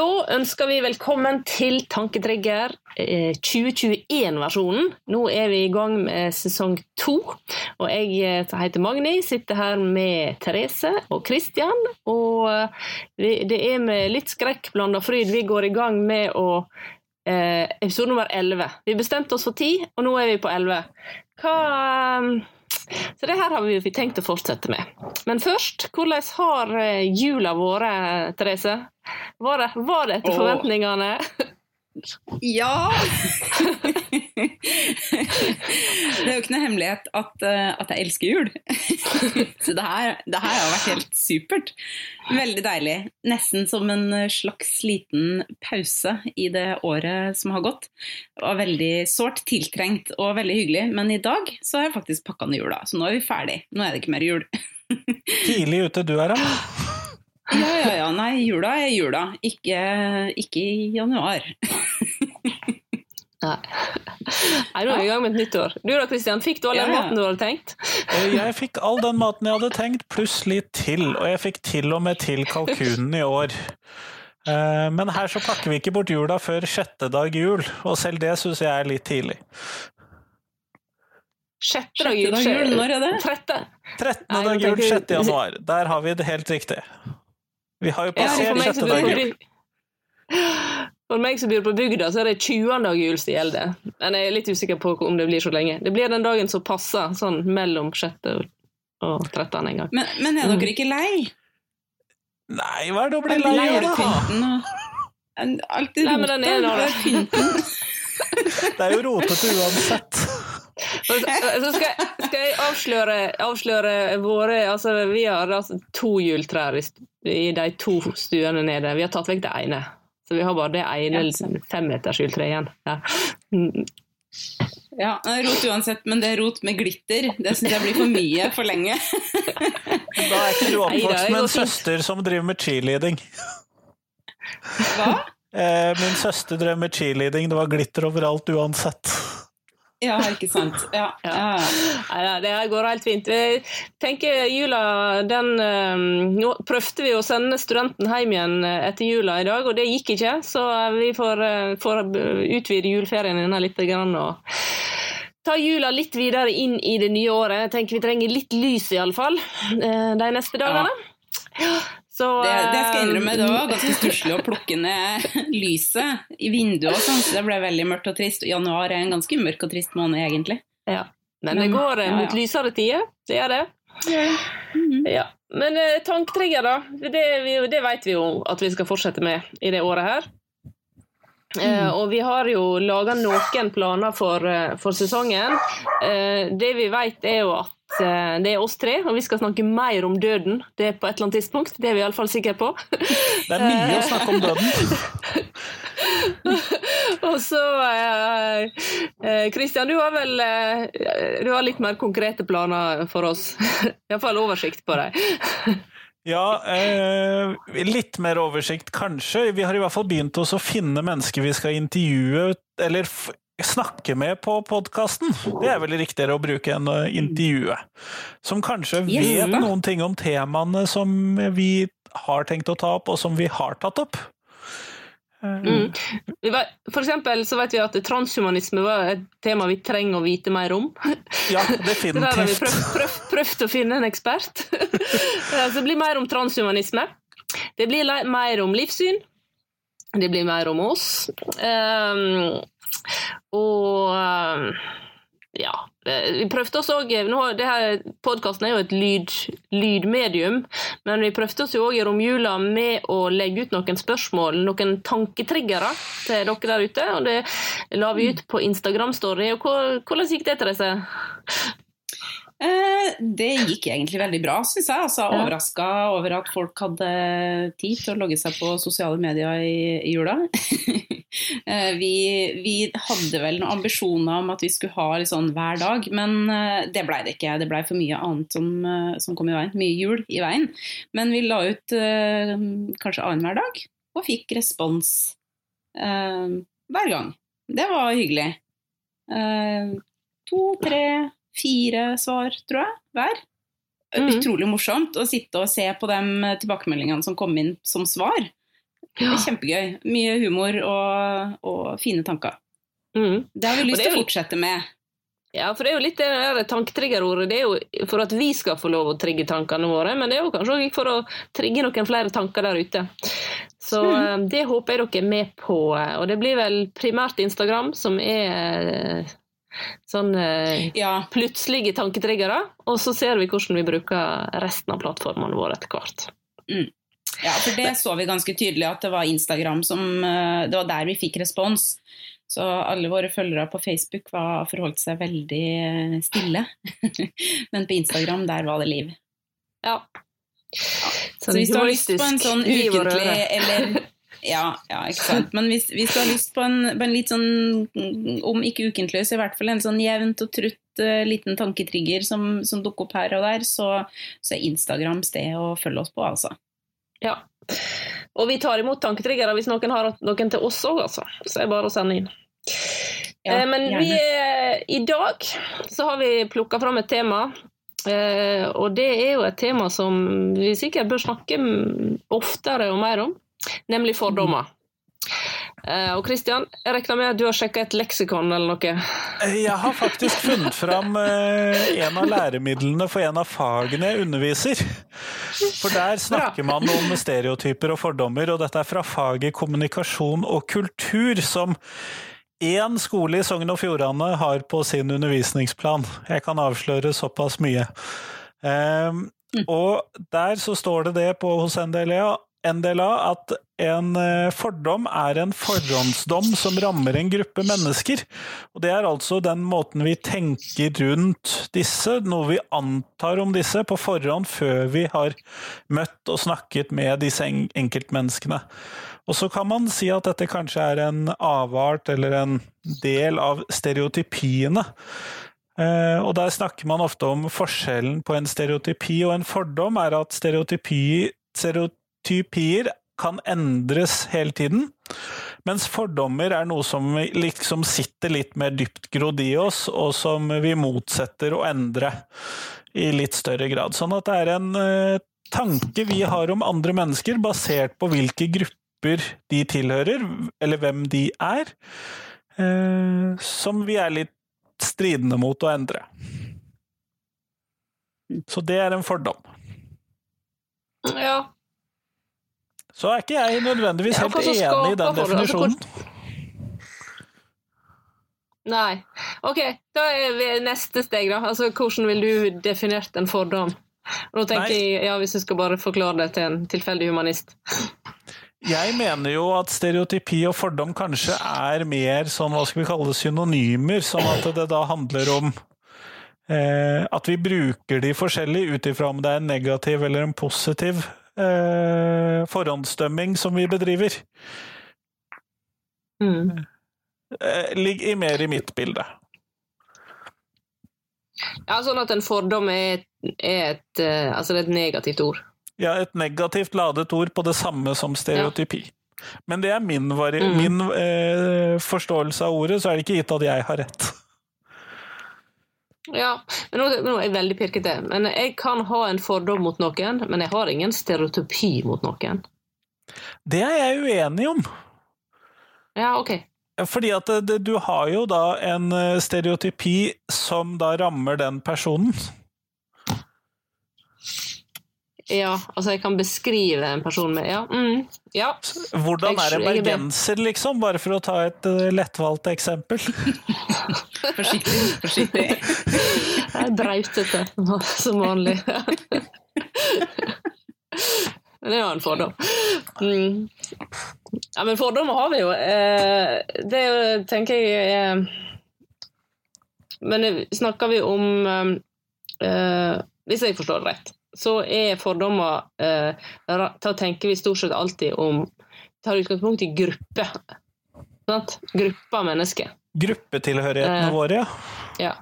Da ønsker vi velkommen til Tanketrigger 2021-versjonen. Nå er vi i gang med sesong to. Og jeg eh, heter Magni, sitter her med Therese og Kristian. Og eh, det er med litt skrekkblanda fryd vi går i gang med å eh, episode nummer 11. Vi bestemte oss for 10, og nå er vi på 11. Hva så det her har vi tenkt å fortsette med. Men først, hvordan har eh, jula vært, Therese? Var det, var det etter forventningene? Ja! det er jo ikke noe hemmelighet at, uh, at jeg elsker jul. Så det her, det her, har vært helt supert. Veldig deilig. Nesten som en slags liten pause i det året som har gått. Det var veldig sårt tiltrengt og veldig hyggelig, men i dag så har jeg faktisk pakka ned jula. Så nå er vi ferdig. Nå er det ikke mer jul. Tidlig ute du er, da. Ja, ja, ja. Nei, jula er jula. Ikke, ikke i januar. Nei. Nei, nå er vi i gang med et nytt år. Du da, Kristian, fikk du all den ja, ja. maten du hadde tenkt? Eh, jeg fikk all den maten jeg hadde tenkt, pluss litt til. Og jeg fikk til og med til kalkunen i år. Eh, men her så pakker vi ikke bort jula før sjette dag jul, og selv det syns jeg er litt tidlig. Sjette dag jul, når er det? 13. 13. dag jul, 6. januar. Der har vi det helt riktig. Vi har jo passert ja, sjette dagen. For meg som bor på bygda, så er det 20. dag jul som gjelder. Men jeg er litt usikker på om det blir så lenge. Det blir den dagen som passer, sånn mellom 6. og 13. en gang. Men, men er dere ikke lei? Nei, hva er det å bli lei av, da? Alltid rota. Nei, men det er jo rotete uansett. Så skal, skal jeg avsløre, avsløre, våre altså Vi har altså to juletrær i, i, de to stuene nede. Vi har tatt vekk det ene. Så vi har bare det ene femmetersjuletreet igjen. Ja. Ja, rot uansett, men det er rot med glitter. Det syns jeg blir for mye for lenge. Da er ikke du oppvokst med en søster som driver med cheerleading. Hva? Eh, min søster drev med cheerleading, det var glitter overalt uansett. Ja, ikke sant. Ja. ja. ja. det går helt fint. Jeg tenker jula, den Nå prøvde vi å sende studenten hjem igjen eh, etter jula i dag, og det gikk ikke. Så vi får, eh, får utvide juleferien denne litt grann, og ta jula litt videre inn i det nye året. Jeg tenker vi trenger litt lys, iallfall, fall de neste dagene. Ja. Så, det, det, skal jeg innrømme, det var ganske stusslig å plukke ned lyset i vinduet og sånn, så det ble veldig mørkt og trist. Januar er en ganske mørk og trist måned, egentlig. Ja, men det går ja, ja. mot lysere tider, det gjør det. Ja. Mm -hmm. ja. Men eh, tanktrigger, da. Det, det, vet vi jo at vi skal fortsette med i det året her. Eh, mm. Og vi har jo laga noen planer for, eh, for sesongen. Eh, det vi vet er jo at det er oss tre, og vi skal snakke mer om døden. Det er på et eller annet tidspunkt. Det er vi iallfall sikre på. Det er mye å snakke om døden. og så Kristian, eh, du har vel du har litt mer konkrete planer for oss. Iallfall oversikt på dem. Ja, eh, litt mer oversikt kanskje. Vi har i hvert fall begynt oss å finne mennesker vi skal intervjue, eller snakke med på podkasten. Det er vel riktigere å bruke enn å intervjue. Som kanskje vet noen ting om temaene som vi har tenkt å ta opp, og som vi har tatt opp. Mm. For eksempel så vet vi at transhumanisme var et tema vi trenger å vite mer om. Ja, definitivt. Der har vi prøvd, prøvd, prøvd å finne en ekspert. så det blir mer om transhumanisme. Det blir mer om livssyn. Det blir mer om oss. Um, og um, ja. Vi prøvde oss òg Podkasten er jo et lyd, lydmedium, men vi prøvde oss jo òg i romjula med å legge ut noen spørsmål, noen tanketriggere til dere der ute. Og det la vi ut på Instagram-story. Hvordan gikk det, Therese? Eh, det gikk egentlig veldig bra, syns jeg. Altså. Overraska over at folk hadde tid til å logge seg på sosiale medier i, i jula. Eh, vi, vi, hadde vel noen ambisjoner om at vi skulle ha litt sånn hver dag, men eh, det blei det ikke. Det blei for mye annet som, som, kom i veien. Mye jul i veien. Men vi la ut kanskje annenhver dag, og fikk respons hver gang. Det var hyggelig. to, tre fire svar, tror jeg, hver. Mm. Utrolig morsomt å sitte og se på de tilbakemeldingene som kom inn som svar. det er kjempegøy. Mye humor og, og fine tanker. Mm. Det har vi lyst til å fortsette med. Ja, for det er jo litt det tanketriggerordet. Det er jo for at vi skal få lov å trigge tankene våre, men det er jo kanskje òg for å trigge noen flere tanker der ute. Så mm. det håper jeg dere er med på. eh, Og det blir vel primært Instagram som er eh, sånn eh, Ja, plutselige tanketriggere, og så ser vi hvordan vi bruker resten av plattformene våre etter hvert. ja, for det så vi ganske tydelig at det var Instagram som eh, Det var der vi fikk respons. Så alle våre følgere på Facebook var, forholdt seg veldig eh, stille. Men på Instagram, der var det liv. Ja. Så hvis du har lyst på en sånn ukentlig eller ja, ja, ikke sant. Men hvis, hvis du har lyst på en, på en litt sånn, om ikke ukentlig, så i hvert fall en sånn jevnt og trutt uh, liten tanketrigger som, som dukker opp her og der, så, så er Instagram sted å følge oss på, altså. Ja. Og vi tar imot tanketriggere hvis noen har noen til oss òg, altså. Så det er bare å sende inn. Ja, Eh, Men vi, er- i dag så har vi plukka fram et tema. eh, Og det er jo et tema som vi sikkert bør snakke oftere og mer om, nemlig fordommer. Uh, Og Kristian, jeg regner med at du har sjekka et leksikon eller noe? Jeg har faktisk funnet fram uh, en av læremidlene for en av fagene jeg underviser. For der snakker man om stereotyper og fordommer, og dette er fra faget kommunikasjon og kultur, som én skole i Sogn og Fjordane har på sin undervisningsplan. Jeg kan avsløre såpass mye. Uh, og der så står det det på hos NDLA, NDLA at en eh, fordom er en forhåndsdom som rammer en gruppe mennesker. Og det er altså den måten vi tenker rundt disse, noe vi antar om disse på forhånd før vi har møtt og snakket med disse enkeltmenneskene. Og så kan man si at dette kanskje er en avart eller en del av stereotypiene. Eh, og der snakker man ofte om forskjellen på en stereotypi og en fordom, er at stereotypi, stereotypier kan endres hele tiden, mens fordommer er noe som liksom sitter litt mer dyptgrodd i oss, og som vi motsetter å endre i litt større grad. Sånn at det er en eh, tanke vi har om andre mennesker, basert på hvilke grupper de tilhører, eller hvem de er, eh, som vi er litt stridende mot å endre. Så det er en fordom. Ja. Så er ikke jeg nødvendigvis helt ja, enig i den definisjonen. Nei. Ok, da er vi neste steg, da. Altså, hvordan vil du definert en fordom? Nå tenker Nei. jeg, ja, Hvis jeg skal bare forklare det til en tilfeldig humanist. Jeg mener jo at stereotypi og fordom kanskje er mer sånn, hva skal vi kalle det, synonymer, sånn at det da handler om eh, at vi bruker de forskjellig ut ifra om det er en negativ eller en positiv eh, forhåndsdømming som vi bedriver. Mm. Eh, Ligger mer i mitt bilde. Ja, Sånn at en fordom er, er, et, eh, altså det er et negativt ord. Ja, et negativt ladet ord på det samme som stereotypi. Men det er min, Mm. min eh, forståelse av ordet, så er det ikke gitt at jeg har rett. Ja, men nå, nå er jeg veldig pirkete. Men jeg kan ha en fordom mot noen, men jeg har ingen stereotypi mot noen. Det er jeg uenig om. Ja, ok. Fordi at det, du har jo da en eh, stereotypi som da rammer den personen. Ja, altså jeg kan beskrive en person med Ja. Mm, ja. Hvordan er en er bergenser, liksom? Bare for å ta et eh, lettvalgt eksempel. Forsiktig, forsiktig. Jeg er brautete, som vanlig. Men det er jo en fordom. Mm. Ja, men fordommer har vi jo. Eh, Det er tenker jeg er Men snakker vi om eh, eh, Hvis jeg forstår det rett, så er fordommer eh, Da tenker vi stort sett alltid om Tar utgangspunkt i gruppe. Sant? Grupper mennesker. Gruppetilhørighetene Eh. våre, ja. Ja.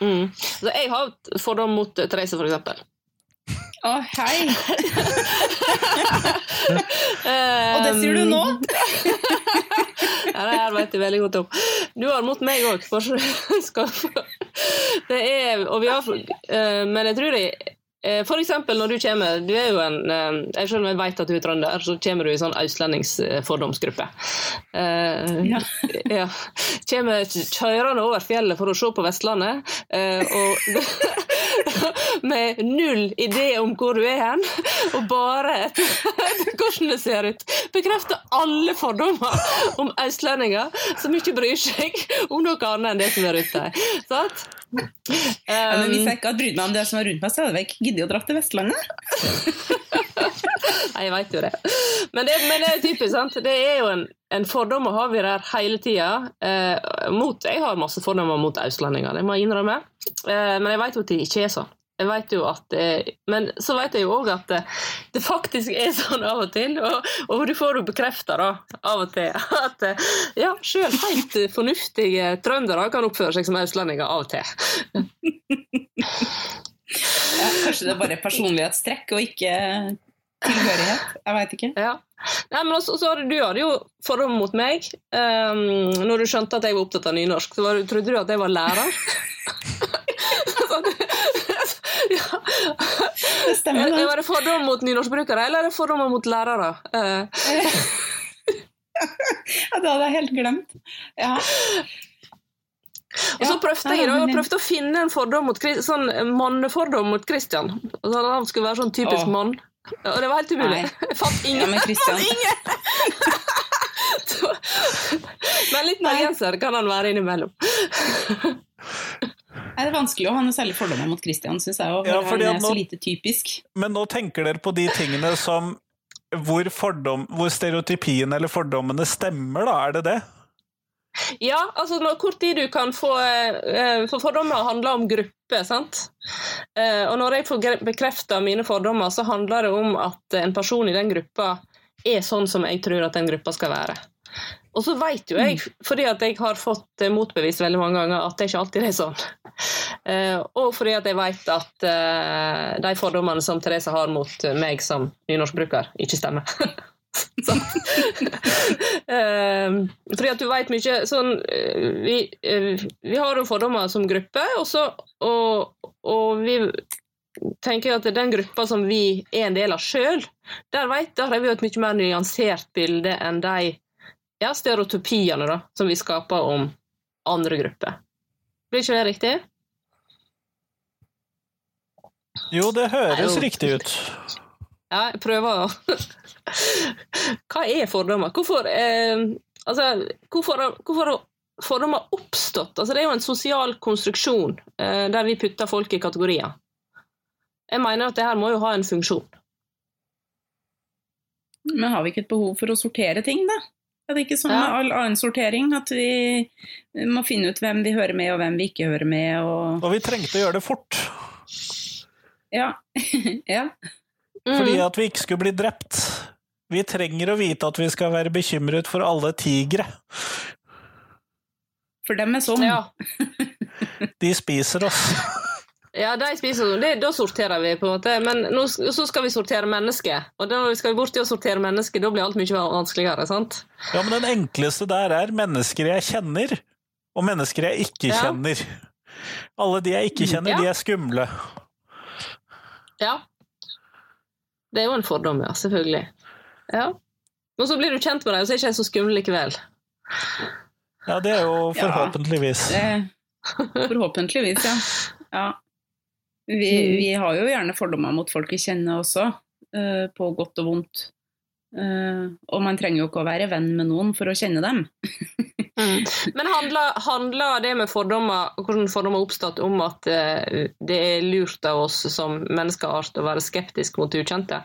Mm. Så jeg har fordom mot Therese, for eksempel. Å, hei! Og Og det sier du nå? ja, det her vet jeg veldig godt om. Du har mot meg òg, for Det er Og vi har eh, Men jeg tror jeg for eksempel når du kommer Du er jo en eh, jeg Selv om jeg vet at du er trønder, så kommer du i sånn østlendingsfordomsgruppe. Eh, Ja. ja. Kommer kjørende over fjellet for å se på Vestlandet, eh, og med null idé om hvor du er hen, og bare etter hvordan det ser ut. Bekrefter alle fordommer om østlendinger som ikke bryr seg om noe annet enn det som er rundt deg. Sant? Ja, men hvis Um, jeg ikke hadde brydd meg om det som var rundt meg, så hadde jeg ikke giddet å dra til Vestlandet. Nei, jeg veit jo det. Men det, men det er typisk, sant. Det er jo en, en fordom ha vi der hele tida. Eh, mot, jeg har masse fordommer mot østlendinger, det må jeg innrømme. Eh, men jeg veit jo at det ikke er sånn. Jeg vet jo at, eh, men så vet jeg jo òg at eh, det faktisk er sånn av og til, og, og du får jo bekrefta av og til at eh, ja, sjøl helt fornuftige trøndere kan oppføre seg som østlendinger av og til. Ja, kanskje det er bare personlighetstrekk og ikke tilhørighet. Jeg veit ikke. Ja. Nei, men også, så hadde, Du hadde jo fordommer mot meg. Um, når du skjønte at jeg var opptatt av nynorsk, så var, trodde du at jeg var lærer. Ja. Det stemmer, Er det. det fordommer mot nynorskbrukere, eller er det fordommer mot lærere? Uh. Ja, det hadde jeg helt glemt. Ja. Og så prøvde jeg, da, jeg prøvde å finne en fordom mot, sånn mannefordom mot Christian. Altså, han skulle være sånn typisk mann. Og det var helt umulig. Nei. Jeg fant ja, ingen. men litt bergenser kan han være innimellom. Nei, Det er vanskelig å ha noe særlig fordommer mot Christian, syns jeg. Ja, fordi han er er så lite typisk. Men nå tenker dere på de tingene som hvor, fordom, hvor stereotypien eller fordommene stemmer, da? Er det det? Ja, altså kort tid du kan få eh, For fordommer handler om gruppe, sant? Eh, og når jeg får bekrefta mine fordommer, så handler det om at en person i den gruppa er sånn som jeg tror at den gruppa skal være. Og så vet jo jeg, fordi at jeg har fått eh, motbevist veldig mange ganger, at det ikke alltid er sånn. Og fordi at jeg vet at de fordommene som Therese har mot meg som nynorskbruker, ikke stemmer. Sant? Eh, fordi at du vet mye sånn eh, vi, eh, vi har jo fordommer som gruppe, også, og, og vi tenker at den gruppa som vi er en del av sjøl, der, vet, der har vi et mye mer nyansert bilde enn de ja, stereotypiene da, som vi skaper om andre grupper. Blir ikke det riktig? Jo, det høres Nei, jo. riktig ut. Ja, jeg prøver å Hva er fordommer? Hvorfor, eh, altså, hvorfor, hvorfor har fordommer oppstått? Altså, det er jo en sosial konstruksjon eh, der vi putter folk i kategorier. Jeg mener at det her må jo ha en funksjon. Men har vi ikke et behov for å sortere ting, da? Er det ikke sånn med Ja. all annen sortering at vi må finne ut hvem vi hører med og hvem vi ikke hører med? Og... Og vi trengte å gjøre det fort, Ja. ja. Fordi Mm. at vi ikke skulle bli drept. Vi trenger å vite at vi skal være bekymret for alle tigre. For dem er sånn. Ja. De spiser oss. Ja, de spiser det, Da sorterer vi, på en måte. Men nå, så skal vi sortere mennesker. Og da skal vi bort til å sortere mennesker, da blir alt mye vanskeligere. sant? Ja, men den enkleste der er mennesker jeg kjenner, og mennesker jeg ikke Ja. kjenner. Alle de jeg ikke kjenner, Ja. de er skumle. Ja. Det er jo en fordom, ja. Selvfølgelig. Ja. Og så blir du kjent med dem, og så er ikke de så skumle likevel. Ja, det er jo Ja. forhåpentligvis. Det, forhåpentligvis, ja. ja. Vi, Mm. vi har jo gjerne fordommer mot folk vi kjenner også, eh, på godt og vondt. Eh, og man trenger jo ikke å være venn med noen for å kjenne dem. Men handler, handler det med fordommer, hvordan fordommer har oppstått, om at uh, det er lurt av oss som menneskeart å være skeptisk mot ukjente?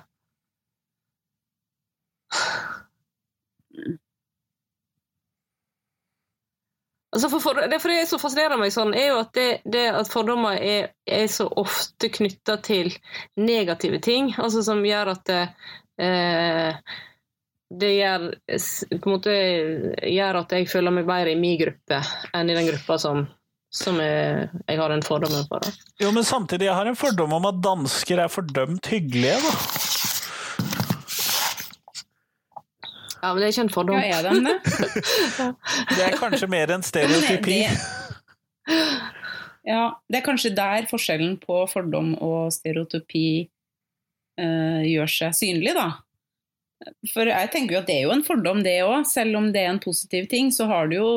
Altså for, for, det, for det som fascinerer meg sånn, er jo at, det, det at fordommer er, er så ofte knytta til negative ting, altså som gjør at eh, det gjør, på en måte, gjør at jeg føler meg bedre i min gruppe enn i den gruppa som, som jeg, jeg har en fordom for. Jo, men samtidig, jeg har en fordom om at dansker er fordømt hyggelige, da. Ja, men det er ikke en fordom. Ja, er de det? Det er kanskje mer en stereotypi. det- Ja, det er kanskje der forskjellen på fordom og stereotypi eh, gjør seg synlig, da. For jeg tenker jo at det er jo en fordom, det òg. Selv om det er en positiv ting, så har du jo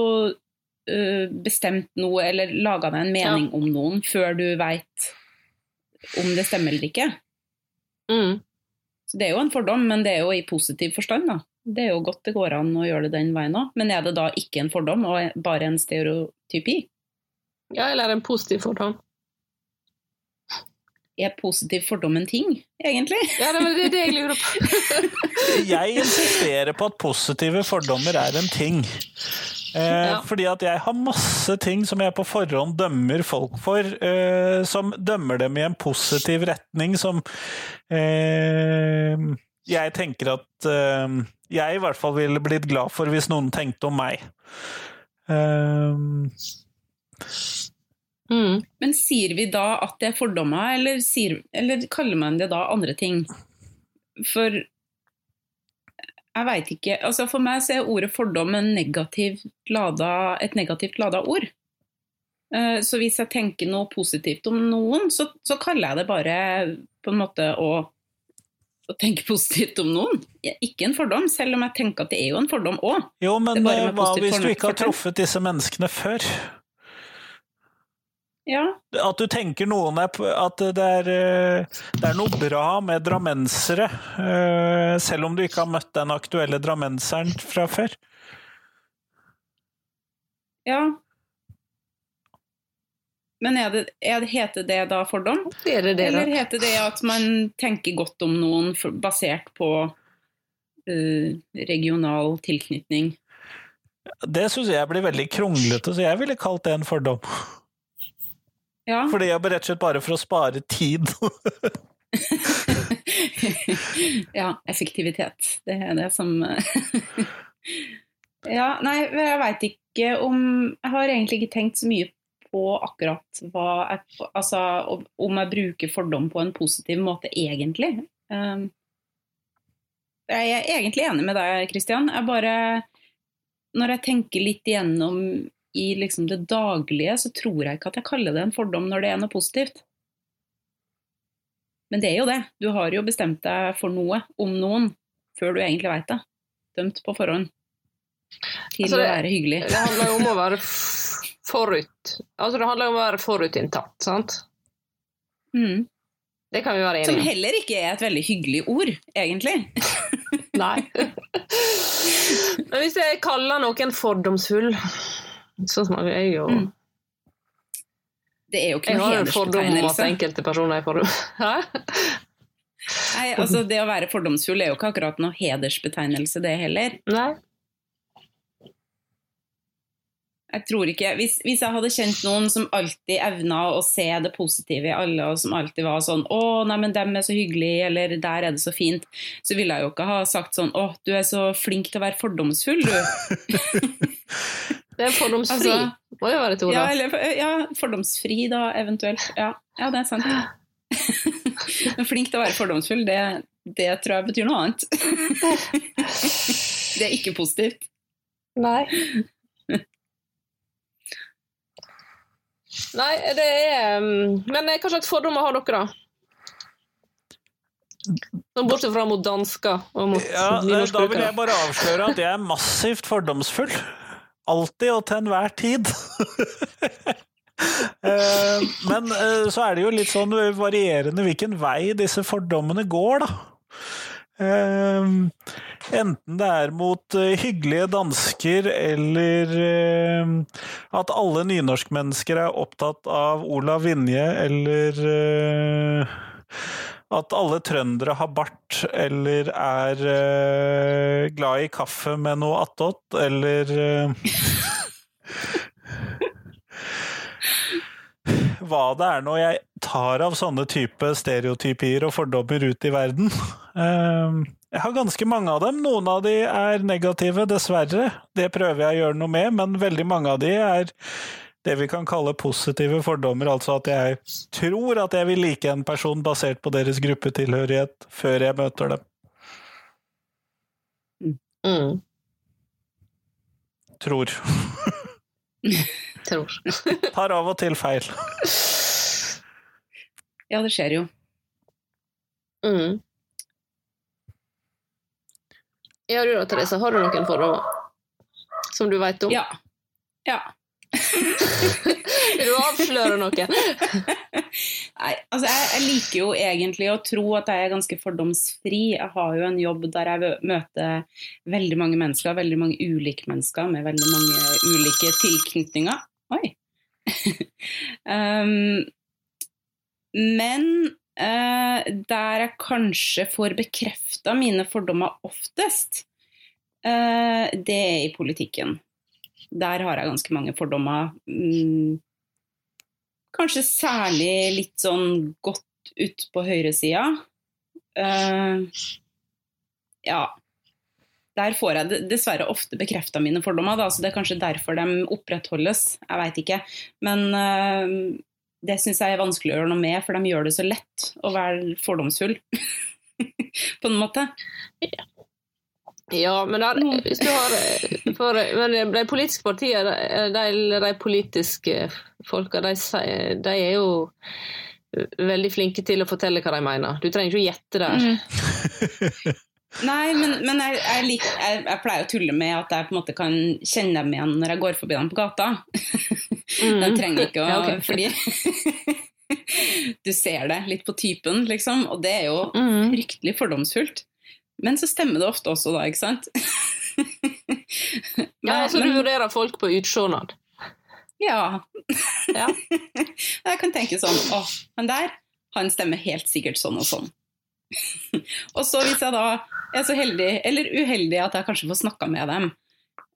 uh, bestemt noe eller laga deg en mening om noen før du veit om det stemmer eller ikke. Mm. Så det er jo en fordom, men det er jo i positiv forstand, da. Det er jo godt det går an å gjøre det den veien òg. Men er det da ikke en fordom, og bare en stereotypi? Ja, eller en positiv fordom. Er positiv fordom en ting, egentlig? Ja, det er det jeg lurer på. Jeg insisterer på at positive fordommer er en ting. Eh, Ja. Fordi at jeg har masse ting som jeg på forhånd dømmer folk for, eh, som dømmer dem i en positiv retning, som eh, jeg tenker at eh, jeg i hvert fall ville blitt glad for hvis noen tenkte om meg. Eh, Mm. Men sier vi da at det er fordommer, eller, sier, eller kaller man det da andre ting? For jeg veit ikke altså For meg så er ordet fordom en negativ lada, et negativt lada ord. Eh, Så hvis jeg tenker noe positivt om noen, så, så kaller jeg det bare på en måte å, å tenke positivt om noen. Ikke en fordom, selv om jeg tenker at det er jo en fordom òg. jo, men eh, hva hvis du ikke har truffet disse menneskene før? Ja. At du tenker noen er At det er, eh, det er noe bra med drammensere, eh, selv om du ikke har møtt den aktuelle drammenseren fra før. ja. Men er det, er det, heter det da fordom? Er det det, Eller da? heter det at man tenker godt om noen basert på uh, regional tilknytning? Det syns jeg blir veldig kronglete, så jeg ville kalt det en fordom. Ja. Fordi jeg rett og slett bare for å spare tid. ja, effektivitet. Det er det som Ja, nei, jeg veit ikke om Jeg har egentlig ikke tenkt så mye på akkurat hva jeg Altså om jeg bruker fordom på en positiv måte, egentlig. Um, Jeg er egentlig enig med deg, Kristian. Jeg bare Når jeg tenker litt igjennom i liksom det daglige, så tror jeg ikke at jeg kaller det en fordom når det er noe positivt. Men det er jo det. Du har jo bestemt deg for noe om noen før du egentlig veit det. Dømt på forhånd. Til Altså, å være hyggelig. Det handler jo om å være forut Altså, det handler om å være forutinntatt, sant? Mm. Det kan vi være Som enige om. heller ikke er et veldig hyggelig ord, egentlig. Nei. Men hvis jeg kaller noen fordomsfull, så som jeg jo Mm. Det er jo ikke Jeg noe har jo en fordom om at enkelte personer er fordom... Nei, altså Det å være fordomsfull er jo ikke akkurat noe hedersbetegnelse, det heller. Nei? Jeg tror ikke, hvis, hvis jeg hadde kjent noen som alltid evna å se det positive i alle, og som alltid var sånn 'Å, nei, men dem er så hyggelige', eller 'der er det så fint', så ville jeg jo ikke ha sagt sånn 'Å, du er så flink til å være fordomsfull, du'. Det er fordomsfri. Altså- Må jo være et ord, Ja, eller ja, fordomsfri, da, eventuelt. Ja, ja det er sant. Men flink til å være fordomsfull, det, det tror jeg betyr noe annet. Det er ikke positivt. Nei. Nei, det er um, Men hva slags fordommer har dere, da? Bortsett fra mot dansker og mot Ja, da vil jeg bare avsløre at jeg er massivt fordomsfull. Alltid og til enhver tid. Eh, Men eh, så er det jo litt sånn varierende hvilken vei disse fordommene går, da. Eh, Enten det er mot hyggelige dansker, eller at alle nynorskmennesker er opptatt av Olav Vinje, eller at alle trøndere har bart, eller er uh, glad i kaffe med noe attåt, eller uh, Hva det er når jeg tar av sånne type stereotypier og fordommer ut i verden. Uh, jeg har ganske mange av dem. Noen av de er negative, dessverre. Det prøver jeg å gjøre noe med, men veldig mange av de er det vi kan kalle positive fordommer, altså at jeg tror at jeg vil like en person basert på deres gruppetilhørighet før jeg møter dem. Mm. Tror. tror. Tar av og til feil. Ja, det skjer jo. Mm. Ja, du da, Therese. Har du noen fordommer som du vet om? Ja. Ja. Du avsløre noe? Nei, altså jeg, jeg liker jo egentlig å tro at jeg er ganske fordomsfri. Jeg har jo en jobb der jeg møter veldig mange mennesker, veldig mange ulike mennesker med veldig mange ulike tilknytninger. Oi. um, men uh, der jeg kanskje får bekrefta mine fordommer oftest, uh, det er i politikken. Der har jeg ganske mange fordommer. Mm, kanskje særlig litt sånn godt ut på høyresida. Uh, ja. Der får jeg dessverre ofte bekrefta mine fordommer, da, så det er kanskje derfor de opprettholdes. Jeg veit ikke. Men uh, det syns jeg er vanskelig å gjøre noe med, for de gjør det så lett å være fordomsfull. på en måte. Ja, men, der, hvis du har, for, men de politiske partiene, de, de politiske folka, de, de er jo veldig flinke til å fortelle hva de mener. Du trenger ikke å gjette der. Nei, men, men jeg, jeg, lik, jeg, jeg pleier å tulle med at jeg på en måte kan kjenne dem igjen når jeg går forbi dem på gata. Mm. De trenger ikke å Ja, okay. Fordi du ser det litt på typen, liksom. Og det er jo Mm. fryktelig fordomsfullt. Men så stemmer det ofte også, da, ikke sant? Ja, så du men- vurderer folk på utseendet. Ja. Ja. jeg kan tenke sånn Å, han der, han stemmer helt sikkert sånn og sånn. og så hvis jeg da er så heldig, eller uheldig, at jeg kanskje får snakka med dem,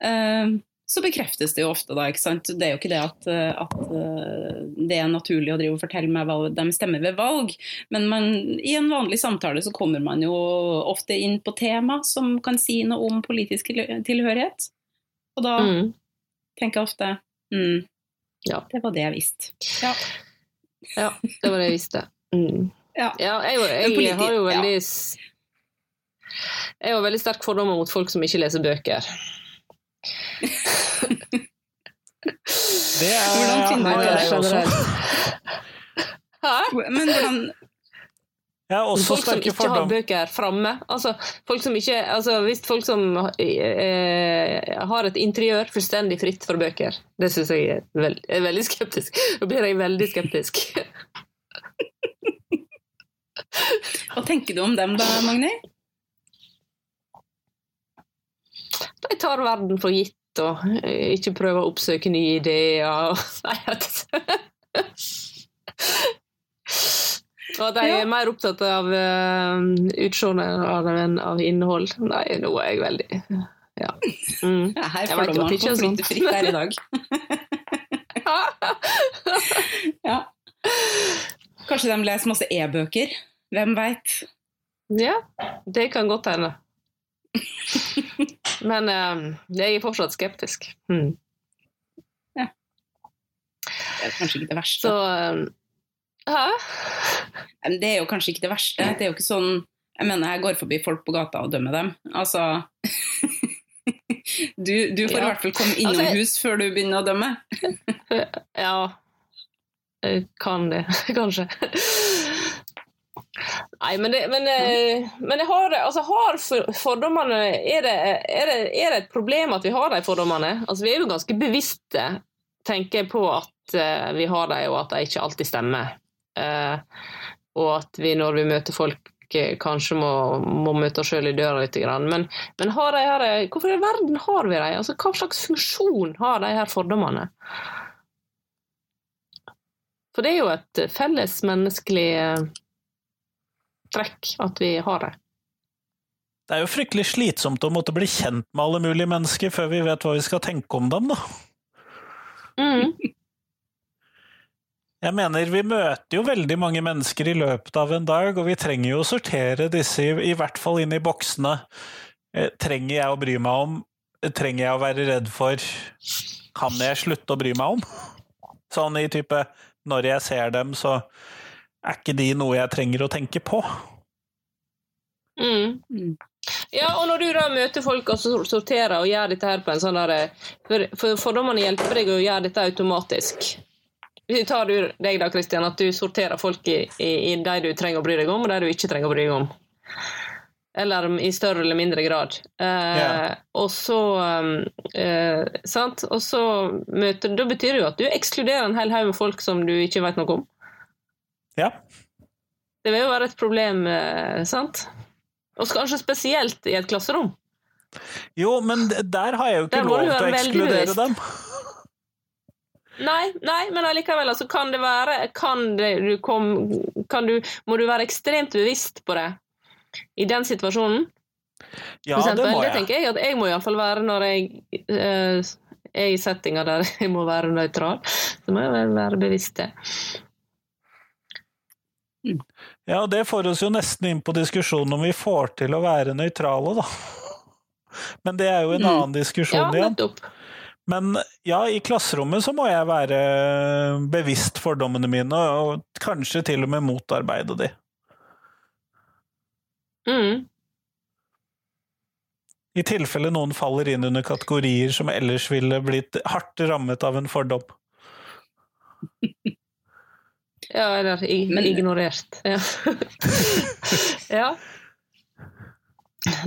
eh, så bekreftes det jo ofte, da. ikke sant? Det er jo ikke det at, eh, at eh, det er naturlig å drive og fortelle meg hva de stemmer ved valg, men man, i en vanlig samtale så kommer man jo ofte inn på tema som kan si noe om politisk tilhørighet. Og da Mm. tenker jeg ofte mm, Ja. det var det jeg visste. Ja. ja, det var det jeg visste. Mm. Ja. Ja, jeg, jeg, jeg, har jo veldig Jeg har veldig sterk fordommer mot folk som ikke leser bøker. Det er, Hvordan finner du det også. Hæ? Men hvordan ja, også Folk som ikke ikke har bøker framme. Altså, folk som ikke, altså, hvis folk som eh, har et interiør fullstendig fritt for bøker, det syns jeg er, veld, er veldig skeptisk. Da blir jeg veldig skeptisk. Hva tenker du om dem da, Magni? De tar verden for gitt og eh, ikke prøver å oppsøke nye ideer. og- jeg. At de er mer opptatt av uh, utseendet enn av innhold. Nei, nå er jeg veldig Ja. Mm. Ja, her Jeg får du det ikke er sånn. her i dag. Ja. Kanskje de leser masse e-bøker? Hvem veit? Ja, det kan godt hende. Men eh, jeg er fortsatt skeptisk. Mm. Det er kanskje ikke det verste. Så? Men Det er jo kanskje ikke det verste. Det er jo ikke sånn Jeg mener, jeg går forbi folk på gata og dømmer dem. Altså Du, du får i hvert fall komme innom Altså, hus før du begynner å dømme. Ja. Jeg kan det, kanskje. Nei, men det, men, eh, men jeg har, altså, har fordommene er det, er, det, er det et problem at vi har de fordommene? Altså, vi er jo ganske bevisste, tenker jeg, på at eh, vi har dem, og at de ikke alltid stemmer. Uh, og at vi når vi møter folk kanskje må, må møte oss sjøl i døra litt. Men, men har de her, hvorfor i verden har vi dem? Altså, hva slags funksjon har de her fordommene? For det er jo et felles menneskelig trekk at vi har det. Det er jo fryktelig slitsomt å måtte bli kjent med alle mulige mennesker før vi vet hva vi skal tenke om dem, da. Mm. Jeg mener, vi møter jo veldig mange mennesker i løpet av en dag, og vi trenger jo å sortere disse, i, i hvert fall inn i boksene. Eh, trenger jeg å bry meg om? Eh, Trenger jeg å være redd for? Kan jeg slutte å bry meg om? Sånn i type Når jeg ser dem, så er ikke de noe jeg trenger å tenke på. Mm. Mm. Ja, og når du da møter folk og sorterer og gjør dette her på en sånn der For, for fordommene hjelper deg å gjøre dette automatisk. Hvis tar du deg da, Kristian, at du sorterer folk i, i, i de du trenger å bry deg om, og de du ikke trenger å bry deg om. Eller i større eller mindre grad. Eh, yeah. Og så um, eh, Sant? Og så møter Da betyr det jo at du ekskluderer en hel haug med folk som du ikke vet noe om. Ja. Det vil jo være et problem, eh, sant? Og kanskje spesielt i et klasserom. Jo, men der har jeg jo ikke lov til å ekskludere dem. Nei, nei, men allikevel, altså, kan det være Kan det, du kom, kan du, Må du være ekstremt bevisst på det i den situasjonen? Ja, det må det tenker jeg at jeg må iallfall være når jeg uh, er i settinger der jeg må være nøytral. Så må jeg være bevisst det. Ja, og det får oss jo nesten inn på diskusjonen om vi får til å være nøytrale, da. Men det er jo en Mm. annen diskusjon Ja, igjen. nettopp. Men ja, i klasserommet så må jeg være bevisst fordommene mine, og kanskje til og med motarbeide de. Mm. I tilfelle noen faller inn under kategorier som ellers ville blitt hardt rammet av en fordom. Ja, eller Men- ignorert. Ja. ja.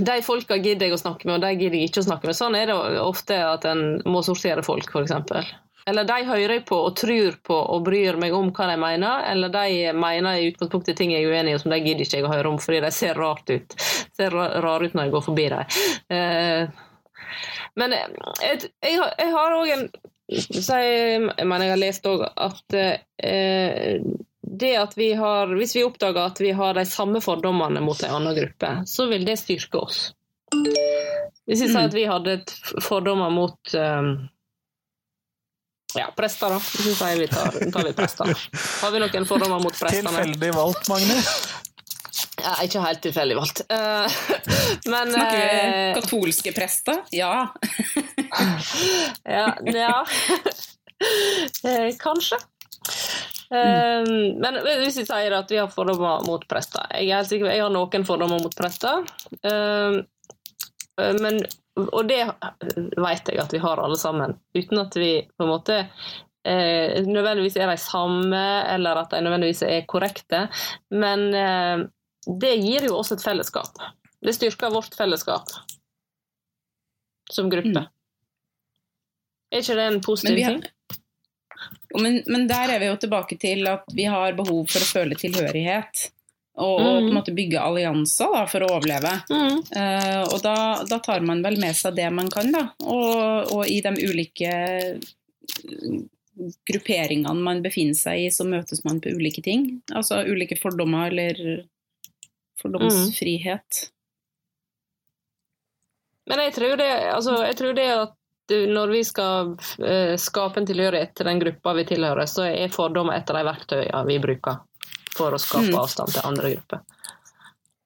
De folka gidder jeg å snakke med, og de gidder jeg ikke å snakke med. Sånn er det ofte at en må sortere folk, f.eks. Eller de hører jeg på og tror på og bryr meg om hva de mener, eller de mener i utgangspunktet ting jeg er uenig i, og som de gidder ikke jeg å høre om fordi de ser rart ut. Ser ra- rare ut når jeg går forbi dem. Eh, men eh, jeg, har- jeg har òg en så jeg, jeg har lest òg at eh, det at vi har Hvis vi oppdager at vi har de samme fordommene mot en annen gruppe, så vil det styrke oss. Hvis vi sier at vi hadde fordommer mot eh, ja, prester, da. Hvis vi sier vi tar, tar vi prester. Har vi noen fordommer mot prestene? Tilfeldig valgt, Magnus. Ja, ikke helt tilfeldig valgt. Uh, men Snakker vi uh, katolske prester? Ja. Ja, ja. uh, kanskje. Mm. men hvis vi sier at vi har fordommer mot prester Jeg er helt sikker på jeg har noen fordommer mot prester. Eh, eh, men, og det vet jeg at vi har alle sammen, uten at vi på en måte eh, nødvendigvis er de samme, eller at de nødvendigvis er korrekte. Men eh, det gir jo oss et fellesskap. Det styrker vårt fellesskap som gruppe. Mm. Er ikke det en positiv ting? men, men der er vi jo tilbake til at vi har behov for å føle tilhørighet. Og, og på en måte bygge allianser da, for å overleve. Mm. Uh, og da, da tar man vel med seg det man kan, da. Og, og i de ulike grupperingene man befinner seg i, så møtes man på ulike ting. Altså ulike fordommer eller fordomsfrihet. Men jeg tror det, altså, jeg tror det at du- når vi skal uh, skape en tilhørighet til den gruppa vi tilhører, så er fordommer et av de verktøyene vi bruker for å skape Mm. avstand til andre grupper.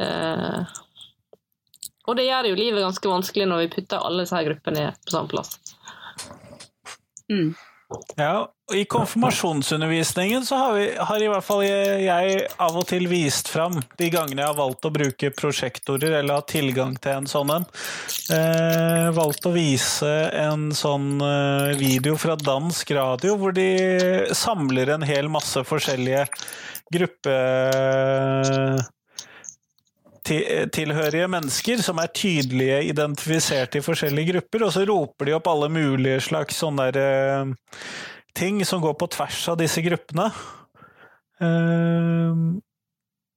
Uh, og det gjør jo livet ganske vanskelig når vi putter alle disse gruppene på samme plass. Mm. Ja, I konfirmasjonsundervisningen så har, vi, har i hvert fall jeg, av og til vist fram de gangene jeg har valgt å bruke prosjektorer eller har tilgang til en sånn en. Eh, valgt å vise en sånn eh, video fra dansk radio hvor de samler en hel masse forskjellige gruppe tilhørige mennesker som er tydelige identifisert i forskjellige grupper, og så roper de opp alle mulige slags sånne der, eh, ting som går på tvers av disse gruppene. Eh,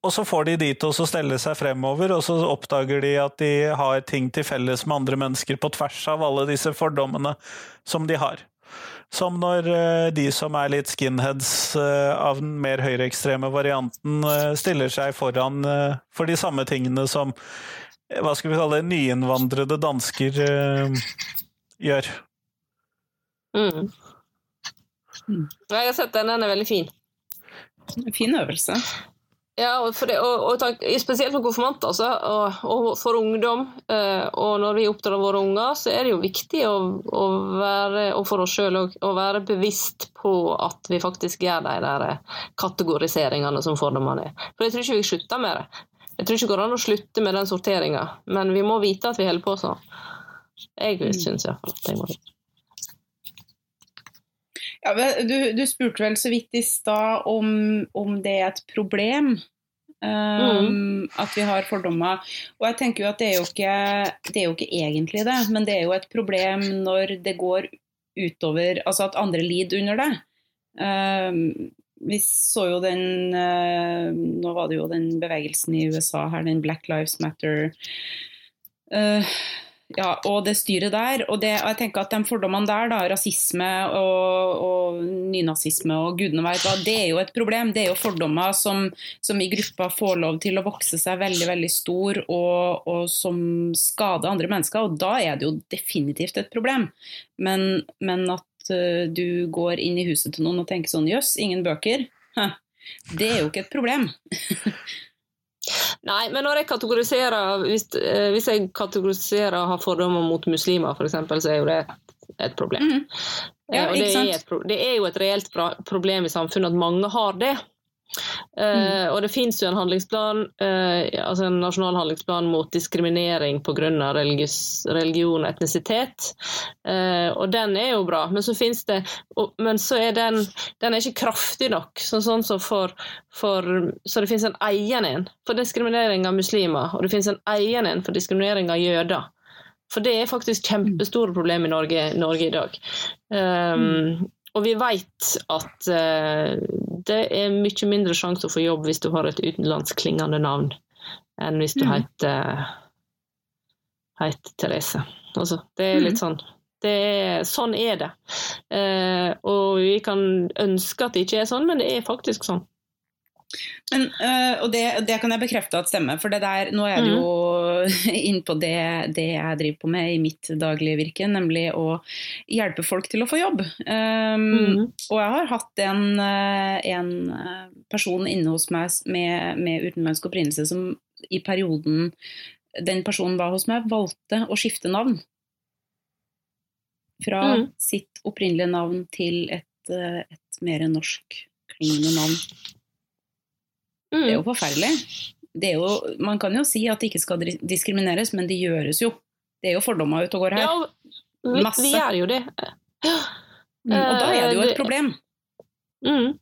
og så får de de til å stelle seg fremover, og så oppdager de at de har ting til felles med andre mennesker på tvers av alle disse fordommene som de har. Som når eh, de som er litt skinheads eh, av den mer høyreekstreme varianten, eh, stiller seg foran for de samme tingene som hva skal vi kalle det, nyinnvandrede dansker gjør. Mm. Ja, Jeg har sett den, den er veldig fin. En Fin øvelse. Ja, og, det, og, og takk- spesielt for konfirmanter altså, og, og for ungdom. Eh, og når vi oppdrar våre unger, så er det jo viktig å, å være, og for oss sjøl å være bevisst på at vi faktisk gjør de der eh, kategoriseringene som fordommene er. For jeg tror ikke vi slutter med det. Jeg tror ikke det går an å slutte med den sorteringa, men vi må vite at vi holder på sånn. Jeg syns iallfall at jeg må vite. Ja, du, du spurte vel så vidt i stad om, om det er et problem. um, At vi har fordommer. Og jeg tenker jo at det er jo, ikke, det er jo ikke egentlig det, men det er jo et problem når det går utover Altså at andre lider under det. Um, vi så jo den uh, Nå var det jo den bevegelsen i USA her, den Black Lives Matter. Uh, ja, og det styret der. Og, det, og jeg tenker at de fordommene der, da, rasisme og, og nynazisme og gudene veit hva, det er jo et problem. Det er jo fordommer som, som i gruppa får lov til å vokse seg veldig veldig stor, og, og som skader andre mennesker. Og da er det jo definitivt et problem. Men, men at uh, du går inn i huset til noen og tenker sånn jøss, ingen bøker. Det er jo ikke et problem. Nei, men når jeg kategoriserer Hvis, eh, hvis jeg kategoriserer og har fordommer mot muslimer, f.eks., så er jo det et, et problem. Mm. Ja, Eh, det er, et, det er jo et reelt problem i samfunnet at mange har det. Mm. og det finnes jo en handlingsplan, uh, altså en nasjonal handlingsplan mot diskriminering pga. religion og etnisitet. uh, og den er jo bra, men så finnes det og, Men så er den, den er ikke kraftig nok. Så, sånn så, for, for, så det finnes en egen en for diskriminering av muslimer, og det finnes en egen en for diskriminering av jøder. For det er faktisk kjempestore problemer i Norge, Norge i dag. Um, Og vi vet at eh, det er mye mindre sjanse å få jobb hvis du har et utenlandsklingende navn, enn hvis du Mm. heter, heter Therese. Altså, det er litt sånn det er, Sånn er det. Eh, og vi kan ønske at det ikke er sånn, men det er faktisk sånn. Men, øh, og det, det kan jeg bekrefte at stemmer, for det der, nå er det jo inn på det, det jeg driver på med i mitt daglige virke, nemlig å hjelpe folk til å få jobb. Um, mm. Og jeg har hatt en, øh, en øh, person inne hos meg med, med utenlandsk opprinnelse som i perioden den personen var hos meg, valgte å skifte navn. Fra mm. sitt opprinnelige navn til et, et mer norskklingende navn. Det er jo Mm. forferdelig. Det er jo, man kan jo si at det ikke skal diskrimineres, men det gjøres jo. Det er jo fordommer ute og går her. Ja, vi, Masse. vi gjør jo det. Mm, og da er det jo Eh, et problem. Mm.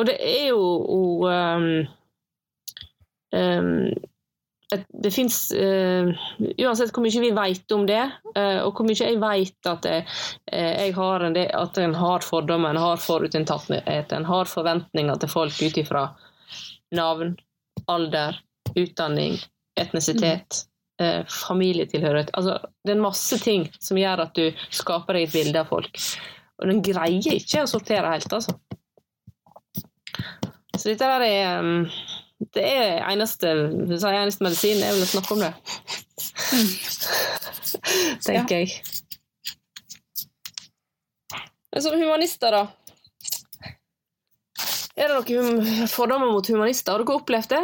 Og det er jo um, um, Det fins Uansett hvor mye vi vet om det, uh, og hvor mye jeg vet at jeg, uh, jeg har en, at en har fordommer, en har forutinntatthet, en har forventninger til folk ut ifra navn, alder, utdanning, etnisitet. eh, familietilhørighet. Altså, det er en masse ting som gjør at du skaper deg et bilde av folk. Og den greier ikke å sortere helt, altså. Så dette der er um, Det er eneste, eneste medisin er vel å snakke om det. Tenker jeg. Men som humanister, da? Er det noen fordommer mot humanister? Har dere opplevd det?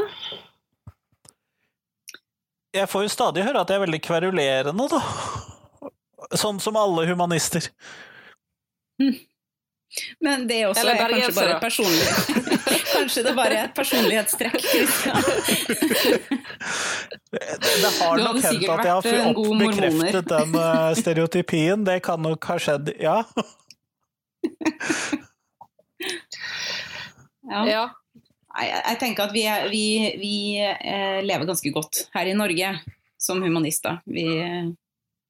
Jeg får jo stadig høre at jeg er veldig kverulerende, da. Sånn som alle humanister. Men det er også Eller er kanskje bare personlig Kanskje det bare er et personlighetstrekk. Det, det har nok hendt at jeg har vært fått bekreftet den eh, stereotypien. Det kan nok ha skjedd, ja. Ja. Ja. Jeg jeg tenker at vi, vi, vi eh, lever ganske godt her i Norge som humanister. Vi,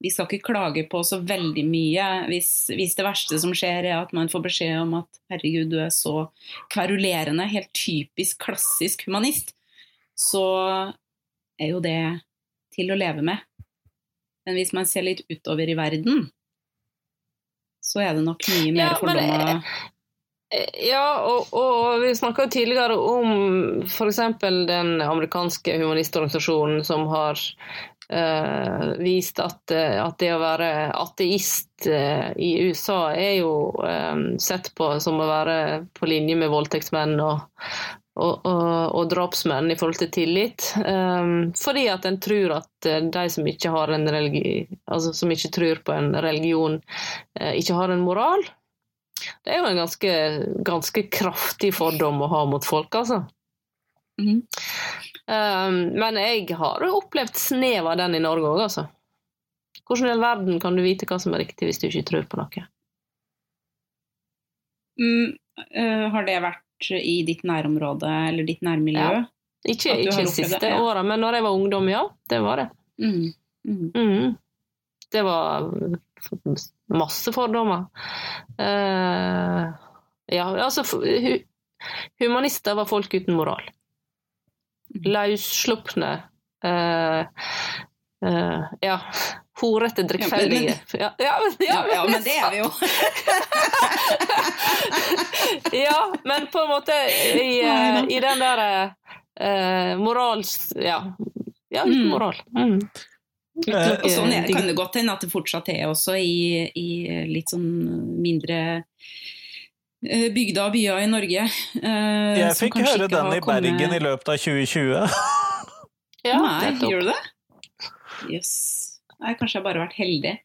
vi skal ikke klage på så veldig mye hvis, hvis det verste som skjer er at man får beskjed om at herregud, du er så kverulerende, helt typisk klassisk humanist, så er jo det til å leve med. Men hvis man ser litt utover i verden, så er det nok mye mer Ja, fordommer. Ja, og, og vi snakka tidligere om f.eks. den amerikanske humanistorganisasjonen som har eh, vist at, eh, at det å være ateist eh, i USA er jo eh, sett på som å være på linje med voldtektsmenn og, og, og, og drapsmenn i forhold til tillit. Eh, fordi at en tror at eh, de som ikke religi, altså som ikke tror på en religion, eh, ikke har en moral. Det er jo en ganske, ganske kraftig fordom å ha mot folk, altså. Mhm. Um, men jeg har jo opplevd snev av den i Norge òg, altså. Hvordan i all verden kan du vite hva som er riktig hvis du ikke tror på noe? Mm, uh, har det vært i ditt nærområde eller ditt nærmiljø? Ja. Ikke, ikke de siste det, ja. åra, men når jeg var ungdom, ja. Det var det. Mm. Mm. Mm. Det var masse fordommer. Uh, ja, altså Humanister var folk uten moral. Løsslupne. uh, uh, ja. Horete, drikkfeldige. Ja, ja, Ja, ja, men det er vi jo. ja, men på en måte i, eh, i den der uh, morals... Ja, ja uten Mm. moral. Mm. Og sånn er, kan det godt hende at det fortsatt er også i, i litt sånn mindre eh, bygder og byer i Norge. eh, Jeg fikk høre den i Bergen kommet- i løpet av 2020. Ja, Nei, gjør du det? Jøss. Nei, kanskje jeg bare har vært heldig.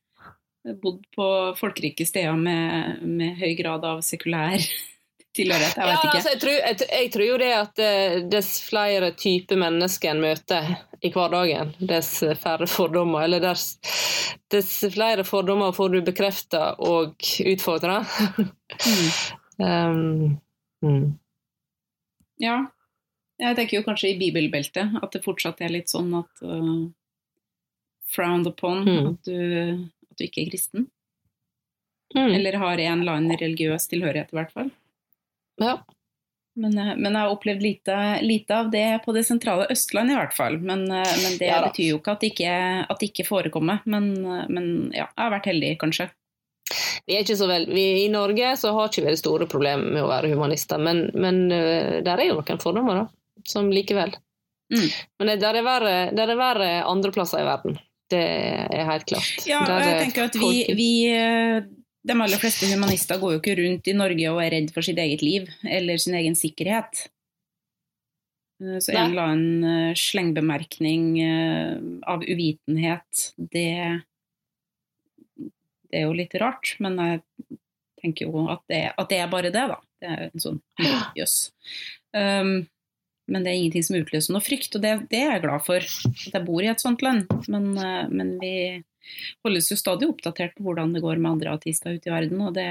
Bodd på folkerike steder med, med høy grad av sekulær tilhørighet. Jeg Ja, vet ikke. altså, jeg, tror, jeg, jeg tror jo det at eh, dess flere typer mennesker en møter i hverdagen, dess færre fordommer. Eller dess, dess flere fordommer får du bekrefta og utfordra. Mm. um, mm. Ja. Jeg tenker jo kanskje i bibelbeltet at det fortsatt er litt sånn at uh, frowned upon Mm. at, du, at du ikke er kristen. Mm. Eller har en eller annen religiøs tilhørighet, i hvert fall. Ja. Men, eh, men jeg har opplevd lite, lite av det på det sentrale Østlandet, i hvert fall. Men, eh, men det Ja betyr jo ikke at det ikke, at det ikke forekommer. Men, men ja, jeg har vært heldig, kanskje. Vi er ikke så vel, vi, I Norge så har ikke vi det store problemet med å være humanister, men, men eh, der er jo noen fordommer, da, som likevel. Mm. Men det der er verre, der er verre andre plasser i verden. Det er helt klart. Ja, Der og jeg er tenker at vi, vi eh, De aller fleste humanister går jo ikke rundt i Norge og er redd for sitt eget liv eller sin egen sikkerhet. Eh, Så en eller annen slengbemerkning av uvitenhet, det Det er jo litt rart, men jeg tenker jo at det, at det er bare det, da. Det er en sånn jøss. Um, men det er ingenting som utløser noe frykt, og det, det er jeg glad for. At jeg bor i et sånt land. Men, uh, men vi holdes jo stadig oppdatert på hvordan det går med andre artister ute i verden, og det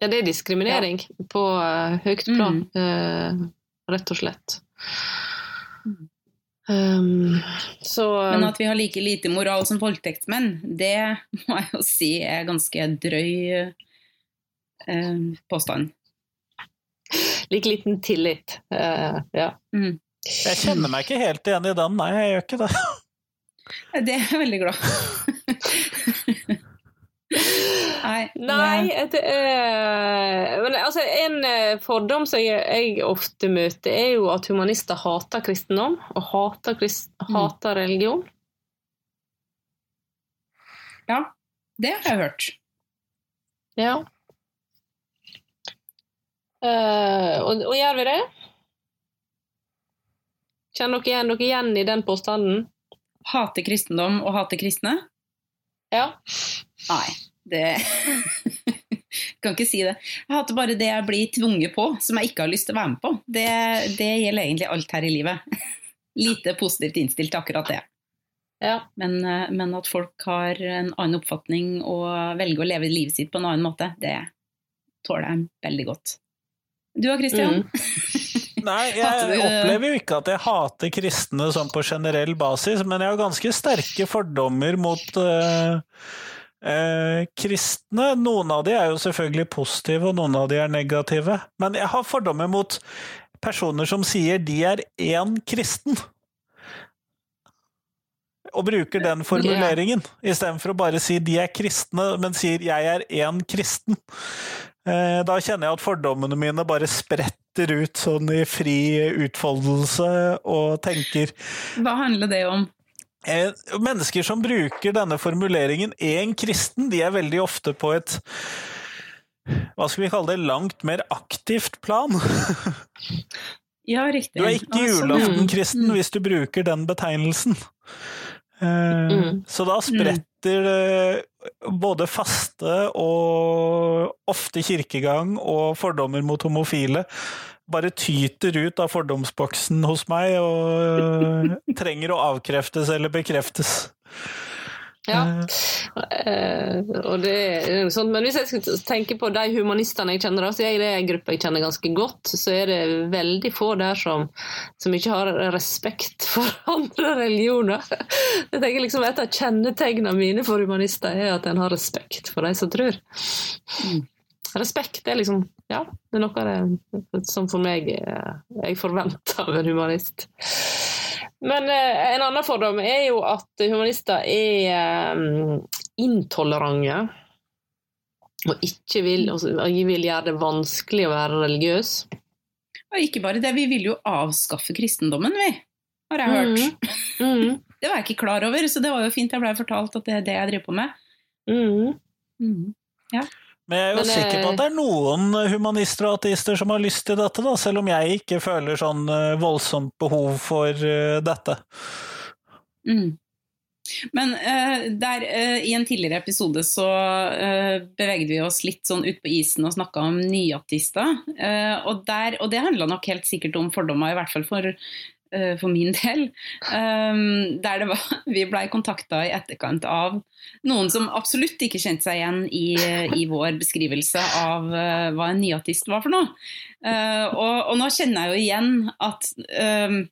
Ja, det er diskriminering på uh, høyt plan, eh, rett og slett. Um, så Men at vi har like lite moral som voldtektsmenn, det må jeg jo si er ganske drøy uh, påstand. like liten tillit. uh, ja. Mm. Jeg kjenner meg ikke helt igjen i den, nei, jeg gjør ikke det. Det er jeg veldig glad. Nei, Nei, det- er, men altså, en eh, fordom som jeg, jeg ofte møter, er jo at humanister hater kristendom og hater, krist, Mm. hater religion. Ja, det har jeg hørt. Ja. Uh, og, og gjør vi det? Kjenner dere igjen, dere igjen i den påstanden? Hate kristendom og hate kristne? Ja. Nei, det Kan ikke si det. Jeg hater bare det jeg blir tvunget på, som jeg ikke har lyst til å være med på. Det, det gjelder egentlig alt her i livet. Lite positivt innstilt til akkurat det. ja. Men, eh, men at folk har en annen oppfatning og velger å leve livet sitt på en annen måte, det tåler jeg veldig godt. Du og Christian? Mm. Nei, jeg opplever jo ikke at jeg hater kristne sånn på generell basis, men jeg har ganske sterke fordommer mot eh, eh, kristne. Noen av de er jo selvfølgelig positive, og noen av de er negative. Men jeg har fordommer mot personer som sier de er én kristen. Og bruker den formuleringen, istedenfor å bare si de er kristne, men sier jeg er én kristen. Eh, Da kjenner jeg at fordommene mine bare spretter ut sånn i fri utfoldelse, og tenker Hva handler det om? Eh, Mennesker som bruker denne formuleringen 'en kristen', de er veldig ofte på et hva skal vi kalle det, langt mer aktivt plan. Ja, riktig. Du er ikke sånn, julaften-kristen Mm. hvis du bruker den betegnelsen. Eh, Mm. Så da spretter det både faste og ofte kirkegang og fordommer mot homofile bare tyter ut av fordomsboksen hos meg og trenger å avkreftes eller bekreftes. Ja, eh, og det er jo sånn. Men hvis jeg skal tenke på de humanistene jeg kjenner, så er det en gruppe jeg kjenner ganske godt, så er det veldig få der som, som ikke har respekt for andre religioner. Jeg tenker liksom Et av kjennetegnene mine for humanister er at en har respekt for de som tror. Respekt er liksom Ja, det er noe av det som for meg jeg forventer av en humanist. Men eh, en annen fordom er jo at humanister er eh, intolerante. Og ikke vil, og vil gjøre det vanskelig å være religiøs. Og ikke bare det, vi vil jo avskaffe kristendommen, vi. Har jeg hørt. Mm. Mm. Det var jeg ikke klar over, så det var jo fint jeg ble fortalt at det er det jeg driver på med. Mm. Ja. Men jeg er jo Men, sikker på eh, at det er noen humanister og ateister som har lyst til dette, da, selv om jeg ikke føler sånn eh, voldsomt behov for eh, dette. Mm. Men uh, der, uh, i en tidligere episode så uh, bevegde vi oss litt sånn ut på isen og snakka om nyateister. Eh, og, og det handla nok helt sikkert om fordommer, i hvert fall for, eh, for min del. Um, der var, vi blei kontakta i etterkant av noen som absolutt ikke kjente seg igjen i, i vår beskrivelse av eh, hva en nyartist var for noe. Eh, og, og nå kjenner jeg jo igjen at um,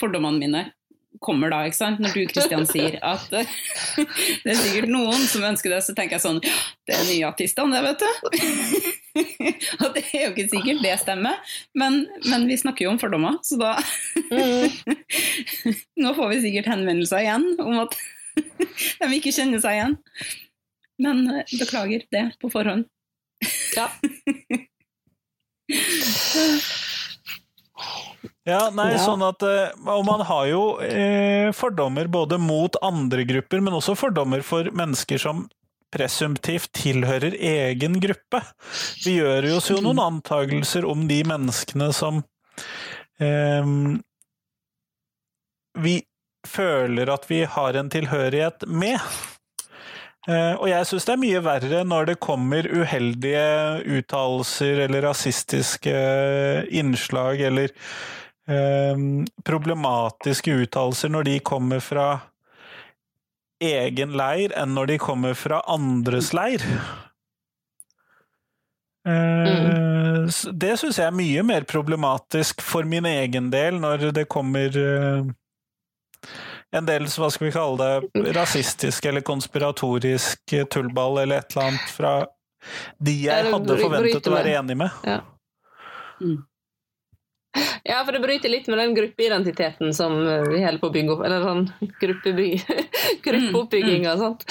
fordommene mine kommer da, ikke sant? Når du Kristian sier at uh, det er sikkert noen som ønsker det, så tenker jeg sånn Det er nyartistene, det, vet du. Og det er jo ikke sikkert det stemmer, men, men vi snakker jo om fordommer, så da. Nå får vi sikkert henvendelser igjen om at de ikke kjenner seg igjen. Men eh, beklager det på forhånd. Ja. Ja, nei, Ja. sånn at eh, Og man har jo eh, fordommer både mot andre grupper, men også fordommer for mennesker som presumptivt tilhører egen gruppe. Vi gjør oss jo noen antagelser om de menneskene som eh, vi føler at vi har en tilhørighet med. Eh, og jeg syns det er mye verre når det kommer uheldige uttalelser eller rasistiske innslag eller eh, problematiske uttalelser når de kommer fra egen leir, enn når de kommer fra andres leir. Mm. Det syns jeg er mye mer problematisk for min egen del, når det kommer eh, en del, hva skal vi kalle det, rasistisk eller konspiratorisk tullball eller et eller annet fra de jeg hadde forventet å være enig med. Ja. Mm. ja, for det bryter litt med den gruppeidentiteten som eh, vi holder på å bygge opp. Eller sånn gruppeby- gruppeoppbygginga, sant.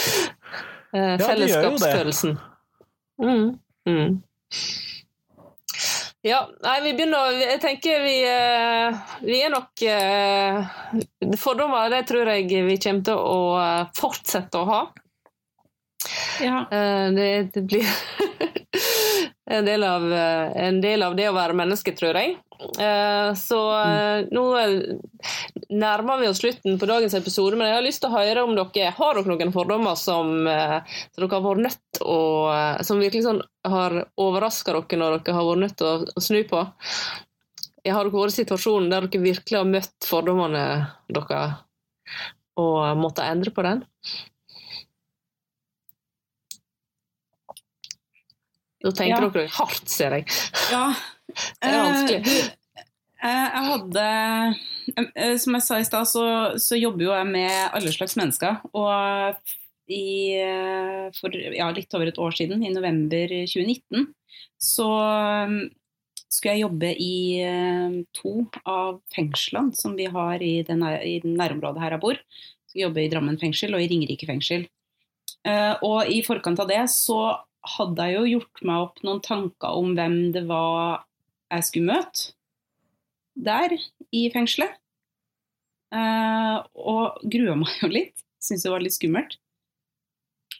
Eh, det gjør jo det. Fellesskapsfølelsen. Mm. Mm. Ja, nei, vi begynner Jeg tenker vi, eh, vi er nok eh, Fordommer, det tror jeg vi kommer til å eh, fortsette å ha. Ja. Eh, Det, det blir en, del av, eh, en del av det å være menneske, tror jeg. Eh, Så eh, nå eh, nærmer vi oss slutten på dagens episode, men jeg har lyst til å høre om dere har dere noen fordommer som, som dere har vært nødt å Som virkelig sånn har overraska dere når dere har vært nødt til å, å snu på? Jeg har dere vært i situasjonen der dere virkelig har møtt fordommene dere og måtte endre på den? Da tenker Ja. dere hardt, ser jeg. Ja. Det er vanskelig. Eh, eh, jeg hadde eh, Som jeg sa i stad, så, så jobber jo jeg med alle slags mennesker. Og i, for ja, litt over et år siden, i november 2019, så eh, skulle jeg jobbe i to av fengslene som vi har i, den, i nærområdet her jeg bor. Skulle jeg jobber i Drammen fengsel og i Ringerike fengsel. Og i forkant av det så hadde jeg jo gjort meg opp noen tanker om hvem det var jeg skulle møte der i fengselet. Uh, og grua meg jo litt. Syntes det var litt skummelt.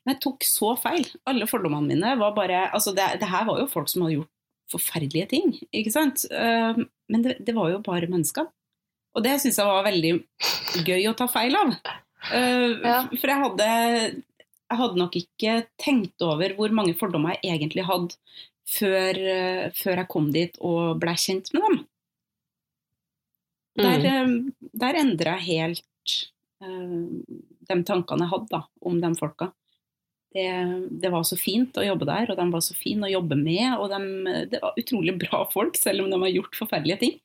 Men jeg tok så feil. Alle fordommene mine var bare Altså, det, det her var jo folk som hadde gjort forferdelige ting, ikke sant? Uh, men det, det var jo bare mennesker. Og det syns jeg var veldig gøy å ta feil av. Uh, Ja. For jeg hadde jeg hadde nok ikke tenkt over hvor mange fordommer jeg egentlig hadde før, eh, før jeg kom dit og ble kjent med dem. Der, Mm. eh, der endra jeg helt uh, de tankene jeg hadde da, om de folka. Det, det var så fint å jobbe der, og de var så fine å jobbe med. Og de, det var utrolig bra folk, selv om de har gjort forferdelige ting.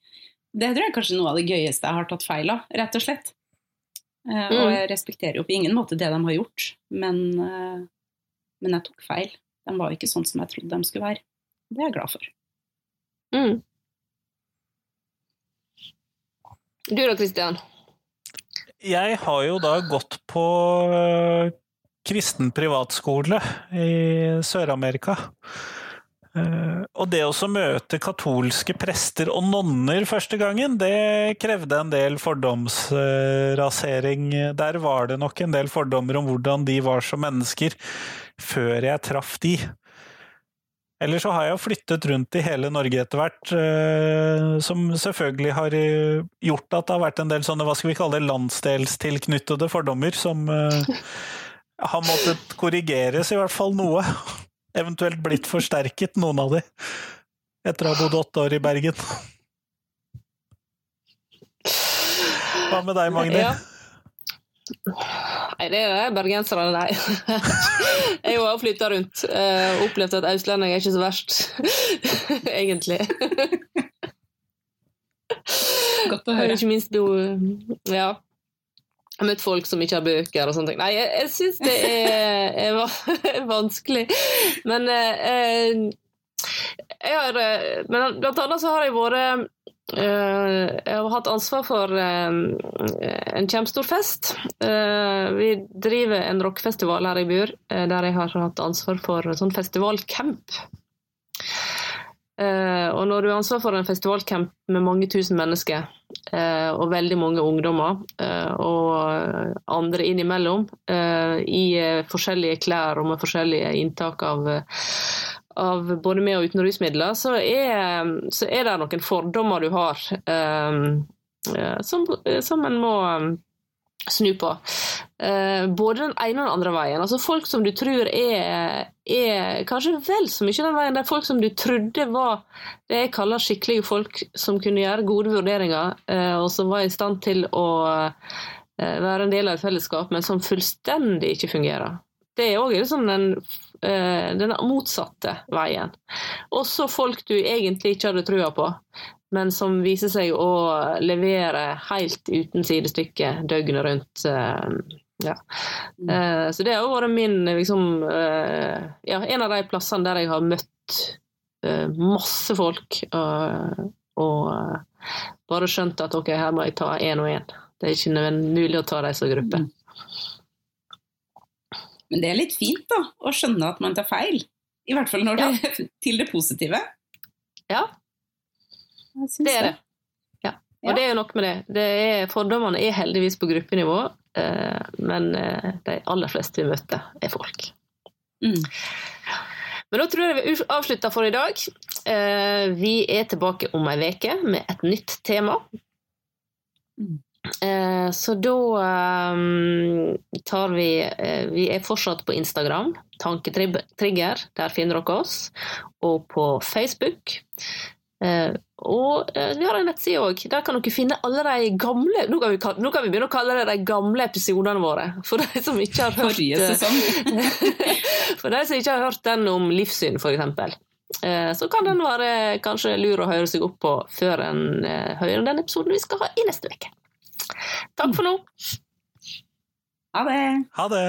Det tror jeg kanskje noe av det gøyeste jeg har tatt feil av, rett og slett. Og Mm. jeg respekterer jo på ingen måte det de har gjort, men, uh, men jeg tok feil. De var ikke sånn som jeg trodde de skulle være. Det er jeg glad for. Mm. Du da, Kristian? Jeg har jo da gått på øh, kristen privatskole i Sør-Amerika. Eh, og det å møte katolske prester og nonner første gangen, det krevde en del fordomsrasering. Der var det nok en del fordommer om hvordan de var som mennesker, før jeg traff de. Eller så har jeg flyttet rundt i hele Norge etter hvert, eh, som selvfølgelig har eh, gjort at det har vært en del sånne, hva skal vi kalle det, landsdelstilknyttede fordommer som eh, har måttet korrigeres, i hvert fall noe. Eventuelt blitt forsterket, noen av de, etter å ha bodd åtte år i Bergen. Hva med deg, Magni? Ja. Nei, det er bergenserne, nei. Jeg har også flytta rundt eh, og opplevd at østlending er ikke så verst, egentlig. Godt å høre. ikke minst bo Ja. Jeg har møtt folk som ikke har bøker og sånne ting. Nei, jeg, jeg syns det er, er vanskelig. Men eh, jeg har eh, Men blant annet så har jeg vært eh, Jeg har hatt ansvar for eh, en kjempestor fest. Eh, vi driver en rockefestival her i Bur, eh, der jeg har hatt ansvar for sånn festivalcamp. Eh, og når du har ansvar for en festivalcamp med mange tusen mennesker, eh, og veldig mange ungdommer, eh, og andre innimellom, eh, i eh, forskjellige klær og med forskjellige inntak av, eh, av både med- og uten rusmidler, så er, så er det noen fordommer du har eh, eh, som, som en må eh, snu på. Eh, både den ene og den andre veien. Altså Folk som du tror er, er kanskje vel så mye den veien. Det er folk som du trodde var det jeg kaller skikkelige folk, som kunne gjøre gode vurderinger, eh, og som var i stand til å eh, være en del av et fellesskap, men som fullstendig ikke fungerer. Det er òg liksom den, eh, den motsatte veien. Også folk du egentlig ikke hadde trua på, men som viser seg å levere helt uten sidestykke døgnet rundt. eh, Ja. Eh, Så det har vært min liksom, eh, ja, En av de plassene der jeg har møtt eh, masse folk og, og eh, bare skjønt at ok, her må jeg ta én og én. Det er ikke mulig å ta dem som gruppe. Men det er litt fint da, å skjønne at man tar feil. I hvert fall når det er til det positive. Ja, det er det. Ja. Og Ja. det er jo noe med det. det er, fordommene er heldigvis på gruppenivå, eh, men eh, de aller fleste vi møter, er folk. Mm. Men da tror jeg vi avslutter for i dag. Eh, Vi er tilbake om ei uke med et nytt tema. Mm. Eh, Så da eh, tar vi eh, Vi er fortsatt på Instagram, Tanketrigger, der finner dere oss. Og på Facebook. Eh, Og eh, vi har en nettside òg. Der kan dere finne alle de gamle Nå kan vi, nå kan vi begynne å kalle det de gamle episodene våre. For de som ikke har hørt. For de som ikke har hørt den om livssyn, f.eks., så kan den være kanskje lur å høre seg opp på før en hører den episoden vi skal ha i neste uke. Takk for nå. Ha det. Ha det!